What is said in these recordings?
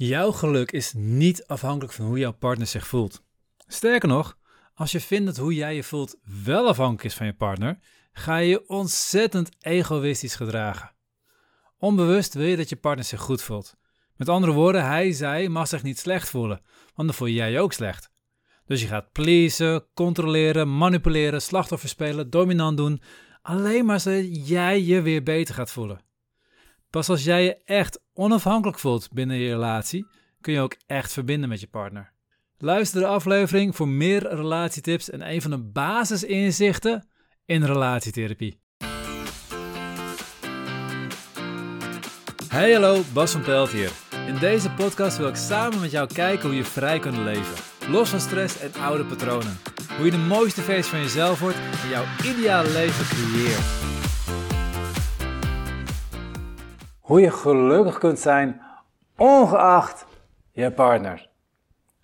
Jouw geluk is niet afhankelijk van hoe jouw partner zich voelt. Sterker nog, als je vindt dat hoe jij je voelt wel afhankelijk is van je partner, ga je je ontzettend egoïstisch gedragen. Onbewust wil je dat je partner zich goed voelt. Met andere woorden, hij, zij mag zich niet slecht voelen, want dan voel jij je ook slecht. Dus je gaat pleasen, controleren, manipuleren, slachtoffer spelen, dominant doen, alleen maar zodat jij je weer beter gaat voelen. Pas als jij je echt onafhankelijk voelt binnen je relatie, kun je ook echt verbinden met je partner. Luister de aflevering voor meer relatietips en een van de basisinzichten in relatietherapie. Hey hallo, Bas van Pelt hier. In deze podcast wil ik samen met jou kijken hoe je vrij kunt leven. Los van stress en oude patronen. Hoe je de mooiste versie van jezelf wordt en jouw ideale leven creëert. Hoe je gelukkig kunt zijn ongeacht je partner.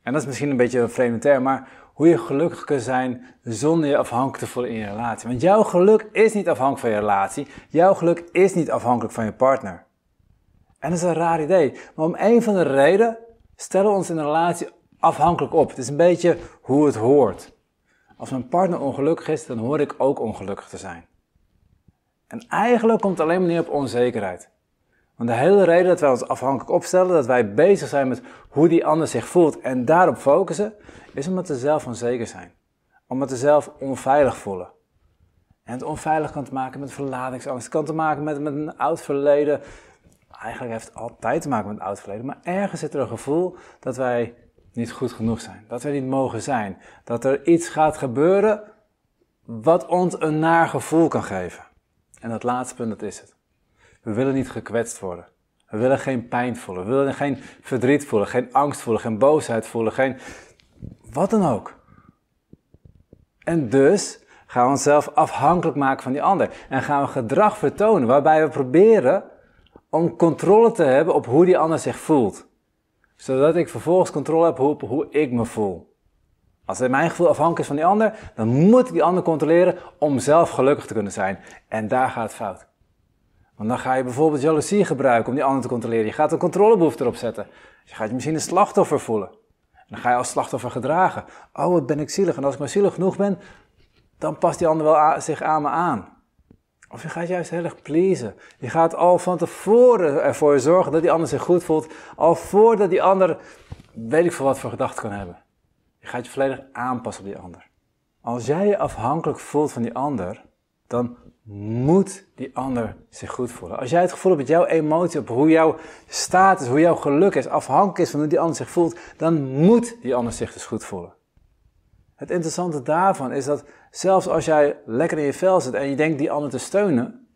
En dat is misschien een beetje een vreemde term, maar hoe je gelukkig kunt zijn zonder je afhankelijk te voelen in je relatie. Want jouw geluk is niet afhankelijk van je relatie. Jouw geluk is niet afhankelijk van je partner. En dat is een raar idee. Maar om een van de redenen stellen we ons in een relatie afhankelijk op. Het is een beetje hoe het hoort. Als mijn partner ongelukkig is, dan hoor ik ook ongelukkig te zijn. En eigenlijk komt het alleen maar neer op onzekerheid. Want de hele reden dat wij ons afhankelijk opstellen, dat wij bezig zijn met hoe die ander zich voelt en daarop focussen, is omdat we zelf onzeker zijn. Omdat we zelf onveilig voelen. En het onveilig kan te maken met verlatingsangst, kan te maken met, met een oud verleden. Eigenlijk heeft het altijd te maken met een oud verleden, maar ergens zit er een gevoel dat wij niet goed genoeg zijn. Dat wij niet mogen zijn. Dat er iets gaat gebeuren wat ons een naar gevoel kan geven. En dat laatste punt, dat is het. We willen niet gekwetst worden. We willen geen pijn voelen. We willen geen verdriet voelen, geen angst voelen, geen boosheid voelen, geen wat dan ook. En dus gaan we onszelf afhankelijk maken van die ander. En gaan we gedrag vertonen waarbij we proberen om controle te hebben op hoe die ander zich voelt. Zodat ik vervolgens controle heb op hoe ik me voel. Als mijn gevoel afhankelijk is van die ander, dan moet ik die ander controleren om zelf gelukkig te kunnen zijn. En daar gaat het fout. Want dan ga je bijvoorbeeld jaloezie gebruiken om die ander te controleren. Je gaat een controlebehoefte erop zetten. Je gaat je misschien een slachtoffer voelen. En dan ga je als slachtoffer gedragen. Oh, wat ben ik zielig. En als ik maar zielig genoeg ben, dan past die ander wel zich aan me aan. Of je gaat juist heel erg pleasen. Je gaat al van tevoren ervoor zorgen dat die ander zich goed voelt. Al voordat die ander, weet ik veel wat voor gedachten kan hebben. Je gaat je volledig aanpassen op die ander. Als jij je afhankelijk voelt van die ander, dan moet die ander zich goed voelen. Als jij het gevoel hebt dat jouw emotie, op hoe jouw status, hoe jouw geluk is, afhankelijk is van hoe die ander zich voelt, dan moet die ander zich dus goed voelen. Het interessante daarvan is dat zelfs als jij lekker in je vel zit en je denkt die ander te steunen,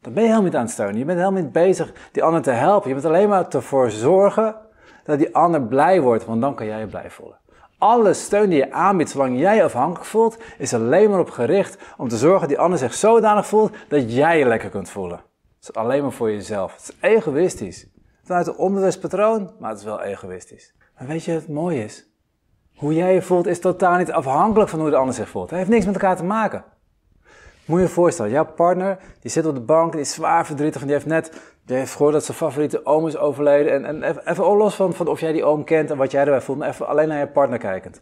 dan ben je helemaal niet aan het steunen. Je bent helemaal niet bezig die ander te helpen. Je bent alleen maar ervoor zorgen dat die ander blij wordt, want dan kan jij je blij voelen. Alle steun die je aanbiedt, zolang jij je afhankelijk voelt, is alleen maar op gericht om te zorgen dat die ander zich zodanig voelt dat jij je lekker kunt voelen. Het is alleen maar voor jezelf. Het is egoïstisch. Vanuit een onbewust patroon, maar het is wel egoïstisch. Maar weet je wat het mooie is? Hoe jij je voelt is totaal niet afhankelijk van hoe de ander zich voelt. Het heeft niks met elkaar te maken. Moet je je voorstellen, jouw partner die zit op de bank, die is zwaar verdrietig en die heeft net die heeft gehoord dat zijn favoriete oom is overleden. En, en even, even los van, van of jij die oom kent en wat jij erbij voelt, maar even alleen naar je partner kijkend.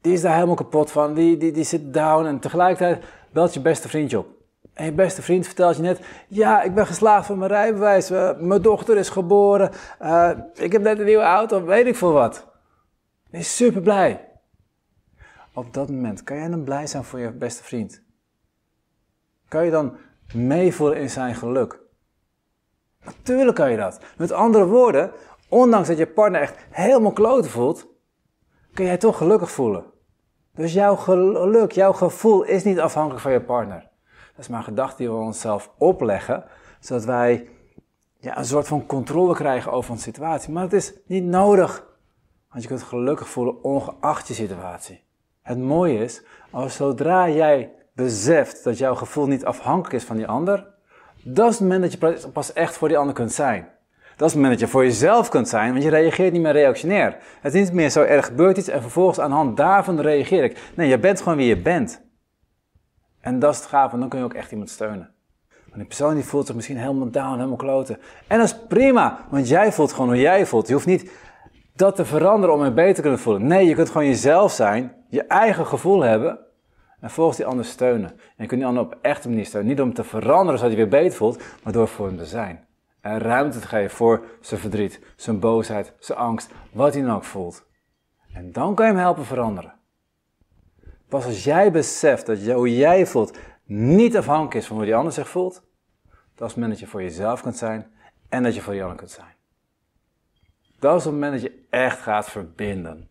Die is daar helemaal kapot van, die, die, die zit down en tegelijkertijd belt je beste vriendje op. En je beste vriend vertelt je net, ja, ik ben geslaagd van mijn rijbewijs, uh, mijn dochter is geboren, uh, ik heb net een nieuwe auto, weet ik veel wat. Die is super blij. Op dat moment, kan jij dan blij zijn voor je beste vriend? Kan je dan meevoelen in zijn geluk? Natuurlijk kan je dat. Met andere woorden, ondanks dat je partner echt helemaal kloten voelt, kun jij toch gelukkig voelen. Dus jouw geluk, jouw gevoel is niet afhankelijk van je partner. Dat is maar een gedachte die we onszelf opleggen, zodat wij ja, een soort van controle krijgen over onze situatie. Maar het is niet nodig, want je kunt gelukkig voelen ongeacht je situatie. Het mooie is, als zodra jij beseft dat jouw gevoel niet afhankelijk is van die ander, dat is het moment dat je pas echt voor die ander kunt zijn. Dat is het moment dat je voor jezelf kunt zijn, want je reageert niet meer reactionair. Het is niet meer zo erg gebeurt iets en vervolgens aan de hand daarvan reageer ik. Nee, je bent gewoon wie je bent. En dat is het gaaf, en dan kun je ook echt iemand steunen. Want die persoon die voelt zich misschien helemaal down, helemaal kloten. En dat is prima, want jij voelt gewoon hoe jij voelt. Je hoeft niet dat te veranderen om je beter te kunnen voelen. Nee, je kunt gewoon jezelf zijn, je eigen gevoel hebben en volgens die ander steunen. En je kunt die ander op echte manier steunen. Niet om te veranderen zodat hij weer beter voelt, maar door voor hem te zijn. En ruimte te geven voor zijn verdriet, zijn boosheid, zijn angst, wat hij dan ook voelt. En dan kan je hem helpen veranderen. Pas als jij beseft dat hoe jij voelt niet afhankelijk is van hoe die ander zich voelt, dat is het moment dat je voor jezelf kunt zijn en dat je voor die ander kunt zijn. Dat is het moment dat je echt gaat verbinden.